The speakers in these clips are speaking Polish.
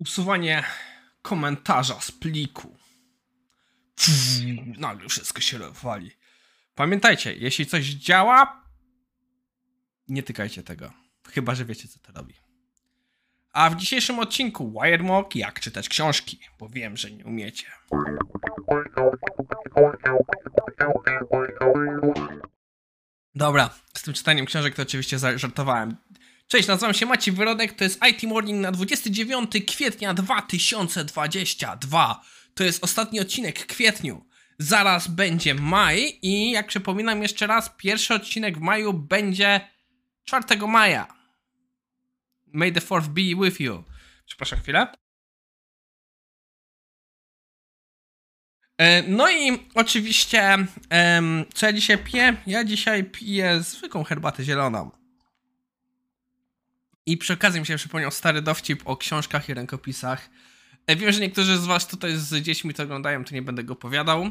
usuwanie komentarza z pliku. Nagle wszystko się wali. Pamiętajcie, jeśli coś działa, nie tykajcie tego. Chyba, że wiecie, co to robi. A w dzisiejszym odcinku Wiremock, jak czytać książki, bo wiem, że nie umiecie. Dobra, z tym czytaniem książek to oczywiście żartowałem. Cześć, nazywam się Maciej Wyrodek, to jest IT Morning na 29 kwietnia 2022. To jest ostatni odcinek w kwietniu. Zaraz będzie maj i jak przypominam jeszcze raz, pierwszy odcinek w maju będzie 4 maja. May the 4th be with you. Przepraszam chwilę. E, no i oczywiście, co ja dzisiaj piję? Ja dzisiaj piję zwykłą herbatę zieloną. I przy okazji mi się przypomniał stary dowcip o książkach i rękopisach. E, wiem, że niektórzy z was tutaj z dziećmi to oglądają, to nie będę go opowiadał.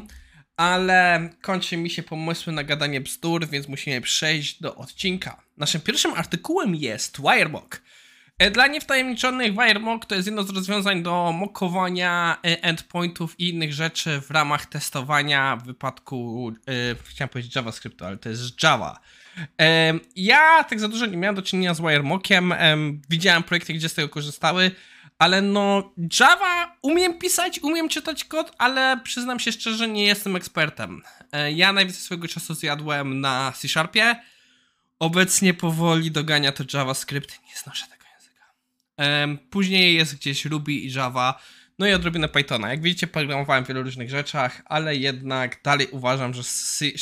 Ale kończy mi się pomysły na gadanie bzdur, więc musimy przejść do odcinka. Naszym pierwszym artykułem jest Wiremock. E, dla niewtajemniczonych Wiremock to jest jedno z rozwiązań do mokowania e, endpointów i innych rzeczy w ramach testowania w wypadku, yy, chciałem powiedzieć JavaScriptu, ale to jest Java. Ja tak za dużo nie miałem do czynienia z Wiremockiem. Widziałem projekty, gdzie z tego korzystały, ale no Java umiem pisać, umiem czytać kod, ale przyznam się szczerze, nie jestem ekspertem. E, ja najwięcej swojego czasu zjadłem na C Sharpie. Obecnie powoli dogania to JavaScript. Nie znoszę tego języka. Później jest gdzieś Ruby i Java. No i odrobinę Pythona. Jak widzicie, programowałem w wielu różnych rzeczach, ale jednak dalej uważam, że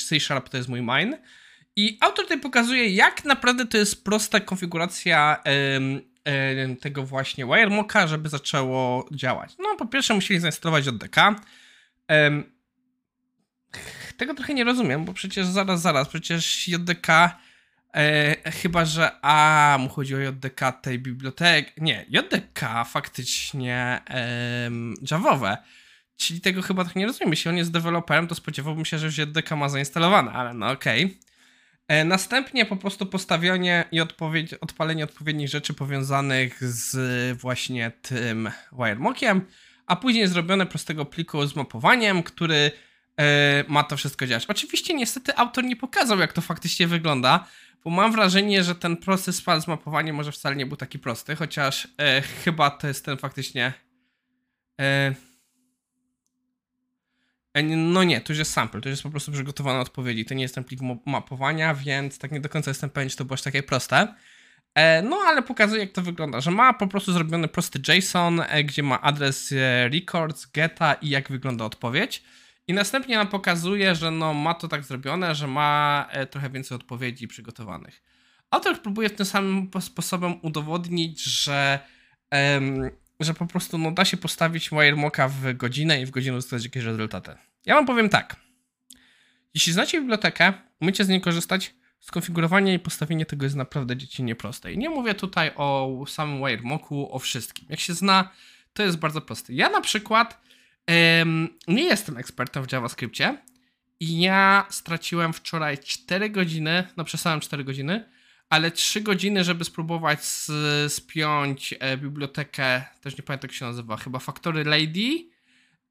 C Sharp to jest mój mine. I autor tutaj pokazuje, jak naprawdę to jest prosta konfiguracja tego właśnie WireMoka, żeby zaczęło działać. No, po pierwsze musieli zainstalować JDK. tego trochę nie rozumiem, bo przecież zaraz, zaraz, przecież JDK e, chyba, że a mu chodzi o JDK tej biblioteki. Nie, JDK faktycznie Javowe. Czyli tego chyba tak nie rozumiem. Jeśli on jest deweloperem, to spodziewałbym się, że już JDK ma zainstalowane, ale no okej. Okay. E, następnie po prostu postawienie i odpowiedź, odpalenie odpowiednich rzeczy powiązanych z właśnie tym wiremockiem, a później zrobione prostego pliku z mapowaniem, który e, ma to wszystko działać. Oczywiście niestety autor nie pokazał jak to faktycznie wygląda, bo mam wrażenie, że ten proces z mapowaniem może wcale nie był taki prosty, chociaż e, chyba to jest ten faktycznie no nie, to już jest sample, to już jest po prostu przygotowane odpowiedzi. To nie jest ten plik mapowania, więc tak nie do końca jestem pewien, czy to było aż takie proste. E, no ale pokazuje jak to wygląda, że ma po prostu zrobiony prosty JSON, e, gdzie ma adres records, geta i jak wygląda odpowiedź. I następnie nam pokazuje, że no ma to tak zrobione, że ma trochę więcej odpowiedzi przygotowanych. Autor próbuje tym samym sposobem udowodnić, że że po prostu no, da się postawić wiremocka w godzinę i w godzinę uzyskać jakieś rezultaty. Ja wam powiem tak. Jeśli znacie bibliotekę, umiecie z niej korzystać, skonfigurowanie i postawienie tego jest naprawdę dziecinnie proste. I nie mówię tutaj o samym wiremocku, o wszystkim. Jak się zna, to jest bardzo proste. Ja na przykład nie jestem ekspertem w JavaScriptie i ja straciłem wczoraj 4 godziny, no przesadzam 4 godziny, ale 3 godziny, żeby spróbować spiąć e, bibliotekę, też nie pamiętam jak się nazywa, chyba Factory Lady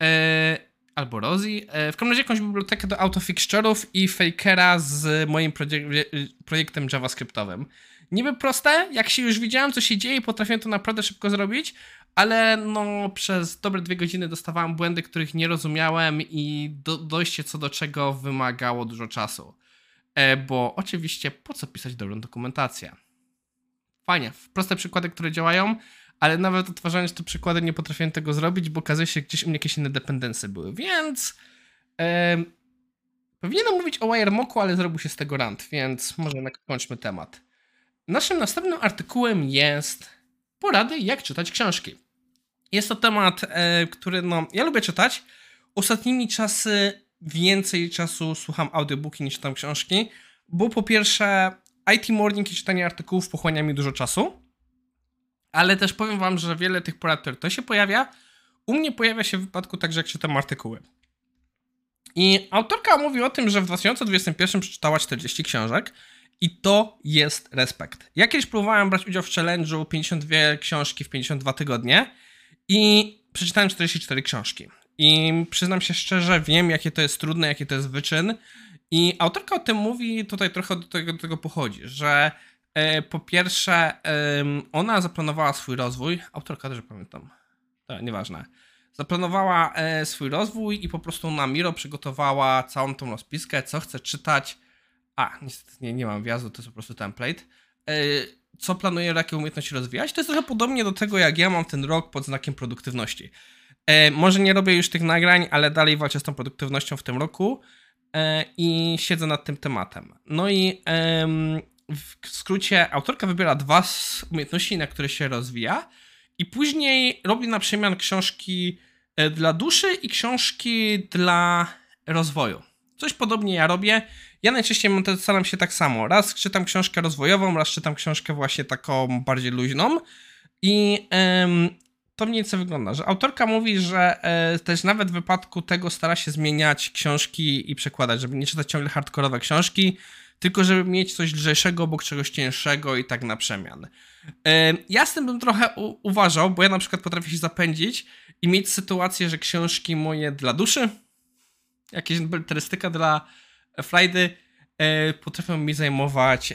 e, albo Rosie. E, w każdym razie jakąś bibliotekę do autofixture'ów i fakera z moim projektem javascriptowym. Niby proste, jak się już widziałem, co się dzieje, potrafiłem to naprawdę szybko zrobić, ale no przez dobre dwie godziny dostawałem błędy, których nie rozumiałem i do, dojście co do czego wymagało dużo czasu. E, bo oczywiście po co pisać dobrą dokumentację? Fajnie, proste przykłady, które działają, ale nawet odtwarzając te przykłady nie potrafiłem tego zrobić, bo okazuje się, gdzieś u mnie jakieś inne dependensy były, więc e, powinienem mówić o Wiremocku, ale zrobił się z tego rant, więc może kończmy temat. Naszym następnym artykułem jest porady, jak czytać książki. Jest to temat, e, który no, ja lubię czytać. Ostatnimi czasy więcej czasu słucham audiobooki niż czytam książki, bo po pierwsze IT Morning i czytanie artykułów pochłania mi dużo czasu, ale też powiem wam, że wiele tych porad, które to się pojawia, u mnie pojawia się w wypadku także jak czytam artykuły. I autorka mówi o tym, że w 2021 przeczytała 40 książek i to jest respekt. Ja kiedyś próbowałem brać udział w challenge'u 52 książki w 52 tygodnie I przeczytałem 44 książki. I przyznam się szczerze, wiem, jakie to jest trudne, jaki to jest wyczyn. I autorka o tym mówi, tutaj trochę do tego, do tego pochodzi, że e, po pierwsze, ona zaplanowała swój rozwój. Autorka też pamiętam. To nieważne. Zaplanowała e, swój rozwój i po prostu na Miro przygotowała całą tą rozpiskę, co chce czytać. A, niestety nie, nie mam wjazdu, to jest po prostu template. E, co planuje, jakie umiejętności rozwijać? To jest trochę podobnie do tego, jak ja mam ten rok pod znakiem produktywności. E, może nie robię już tych nagrań, ale dalej walczę z tą produktywnością w tym roku e, i siedzę nad tym tematem. No i e, w skrócie, autorka wybiera dwa umiejętności, na które się rozwija, i później robi na przemian książki e, dla duszy i książki dla rozwoju. Coś podobnie ja robię. Ja najczęściej staram się tak samo. Raz czytam książkę rozwojową, raz czytam książkę właśnie taką bardziej luźną. I to mniej więcej wygląda, że autorka mówi, że e, też nawet w wypadku tego stara się zmieniać książki i przekładać, żeby nie czytać ciągle hardkorowe książki, tylko żeby mieć coś lżejszego obok czegoś cięższego i tak na przemian. E, ja z tym bym trochę uważał, bo ja na przykład potrafię się zapędzić i mieć sytuację, że książki moje dla duszy, jakieś charakterystyka dla Friday e, potrafią mi zajmować,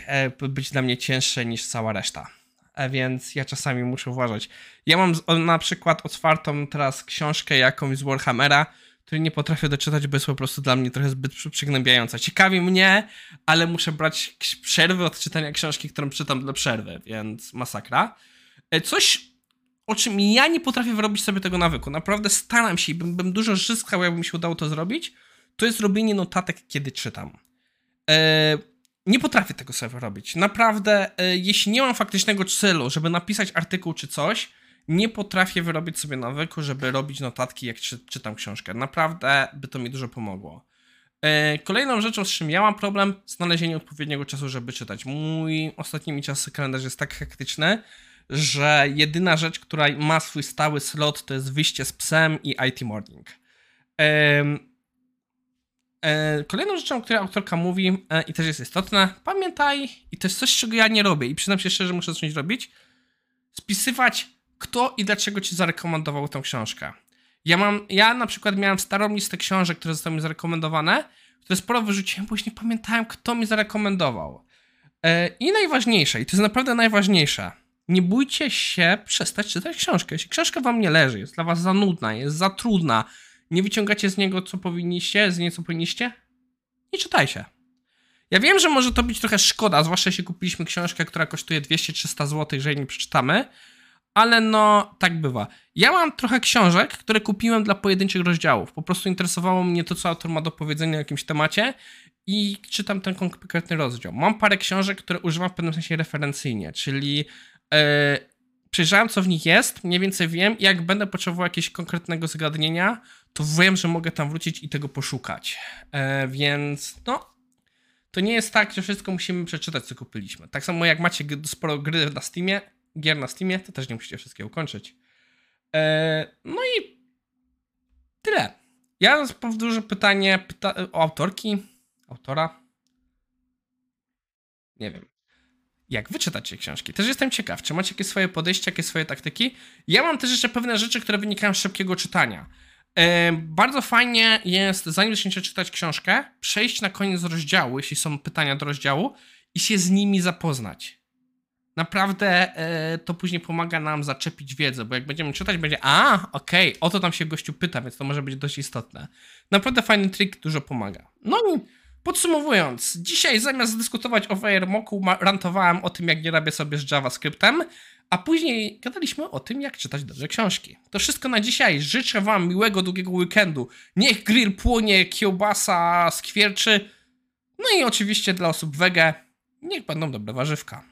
być dla mnie cięższe niż cała reszta. E, więc ja czasami muszę uważać. Ja mam na przykład otwartą teraz książkę jakąś z Warhammera, której nie potrafię doczytać, bo jest po prostu dla mnie trochę zbyt przygnębiająca. Ciekawi mnie, ale muszę brać przerwy od czytania książki, którą czytam dla przerwy, więc masakra. Coś, o czym ja nie potrafię wyrobić sobie tego nawyku. Naprawdę staram się i bym, bym dużo zyskał, jakby mi się udało to zrobić, to jest robienie notatek, kiedy czytam. E, nie potrafię tego sobie robić. Naprawdę, e, jeśli nie mam faktycznego celu, żeby napisać artykuł czy coś, nie potrafię wyrobić sobie nawyku, żeby robić notatki, jak czy, czytam książkę. Naprawdę by to mi dużo pomogło. E, kolejną rzeczą, z czym ja mam problem, znalezienie odpowiedniego czasu, żeby czytać. Mój ostatni czas kalendarz jest tak hektyczny, że jedyna rzecz, która ma swój stały slot, to jest wyjście z psem i IT morning. Kolejną rzeczą, o której autorka mówi e, i też jest istotna, pamiętaj, i to jest coś, czego ja nie robię i przyznam się szczerze, muszę zacząć robić, spisywać kto i dlaczego ci zarekomendował tę książkę. Ja mam, ja na przykład miałem starą listę książek, które zostały mi zarekomendowane, które sporo wyrzuciłem, bo już nie pamiętałem, kto mi zarekomendował. E, I najważniejsze, i to jest naprawdę najważniejsze, nie bójcie się przestać czytać książkę. Jeśli książka wam nie leży, jest dla was za nudna, jest za trudna, nie wyciągacie z niego, co powinniście, z niej, co powinniście, nie czytajcie. Ja wiem, że może to być trochę szkoda, zwłaszcza jeśli kupiliśmy książkę, która kosztuje 200-300 zł, że jej nie przeczytamy, ale no, tak bywa. Ja mam trochę książek, które kupiłem dla pojedynczych rozdziałów. Po prostu interesowało mnie to, co autor ma do powiedzenia o jakimś temacie i czytam ten konkretny rozdział. Mam parę książek, które używam w pewnym sensie referencyjnie, czyli yy, przejrzałem, co w nich jest, mniej więcej wiem jak będę potrzebował jakiegoś konkretnego zagadnienia, to wiem, że mogę tam wrócić i tego poszukać. E, więc no, to nie jest tak, że wszystko musimy przeczytać, co kupiliśmy. Tak samo jak macie sporo gry na Steamie, gier na Steamie, to też nie musicie wszystkiego ukończyć. E, no i tyle. Ja powtórzę pytanie pyta o autorki, autora. Nie wiem. Jak wy czytacie książki? Też jestem ciekaw, czy macie jakieś swoje podejście, jakieś swoje taktyki? Ja mam też jeszcze pewne rzeczy, które wynikają z szybkiego czytania. E, bardzo fajnie jest, zanim zaczniecie czytać książkę, przejść na koniec rozdziału, jeśli są pytania do rozdziału, i się z nimi zapoznać. Naprawdę e, to później pomaga nam zaczepić wiedzę, bo jak będziemy czytać, będzie a, okej, okay, o to tam się gościu pyta, więc to może być dość istotne. Naprawdę fajny trik, dużo pomaga. No i podsumowując, dzisiaj zamiast dyskutować o Firemocku, rantowałem o tym, jak nie robię sobie z JavaScriptem, a później gadaliśmy o tym, jak czytać dobrze książki. To wszystko na dzisiaj. Życzę Wam miłego, długiego weekendu. Niech grill płonie, kiełbasa skwierczy. No i oczywiście dla osób wege, niech będą dobre warzywka.